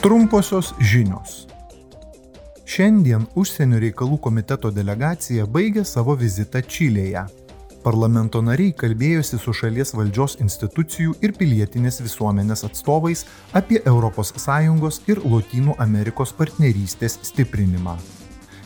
Trumposios žinios. Šiandien užsienio reikalų komiteto delegacija baigė savo vizitą Čilėje. Parlamento nariai kalbėjosi su šalies valdžios institucijų ir pilietinės visuomenės atstovais apie ES ir Lotynų Amerikos partnerystės stiprinimą.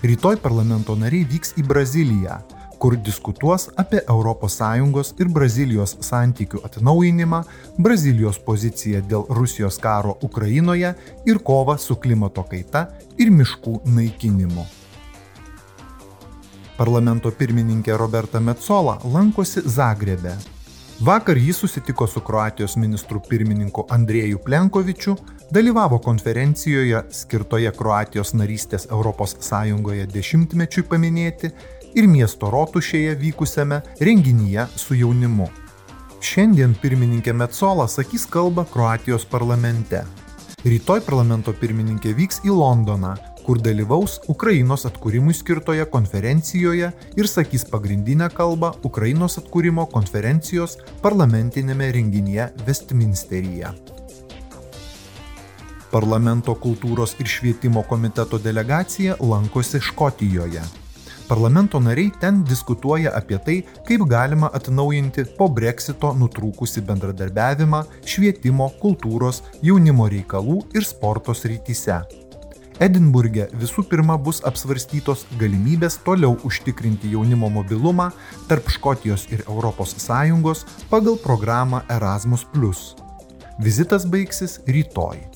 Rytoj parlamento nariai vyks į Braziliją, kur diskutuos apie ES ir Brazilijos santykių atnaujinimą, Brazilijos poziciją dėl Rusijos karo Ukrainoje ir kovą su klimato kaita ir miškų naikinimu. Parlamento pirmininkė Roberta Metzola lankosi Zagrebe. Vakar jis susitiko su Kroatijos ministru pirmininku Andrėju Plenkovičiu, dalyvavo konferencijoje skirtoje Kroatijos narystės ES dešimtmečiui paminėti ir miesto rotušėje vykusiame renginyje su jaunimu. Šiandien pirmininkė Metsola sakys kalbą Kroatijos parlamente. Rytoj parlamento pirmininkė vyks į Londoną, kur dalyvaus Ukrainos atkūrimui skirtoje konferencijoje ir sakys pagrindinę kalbą Ukrainos atkūrimo konferencijos parlamentinėme renginyje Westminsteryje. Parlamento kultūros ir švietimo komiteto delegacija lankosi Škotijoje. Parlamento nariai ten diskutuoja apie tai, kaip galima atnaujinti po breksito nutrūkusi bendradarbiavimą švietimo, kultūros, jaunimo reikalų ir sporto srityse. Edinburgė visų pirma bus apsvarstytos galimybės toliau užtikrinti jaunimo mobilumą tarp Škotijos ir ES pagal programą Erasmus. Vizitas baigsis rytoj.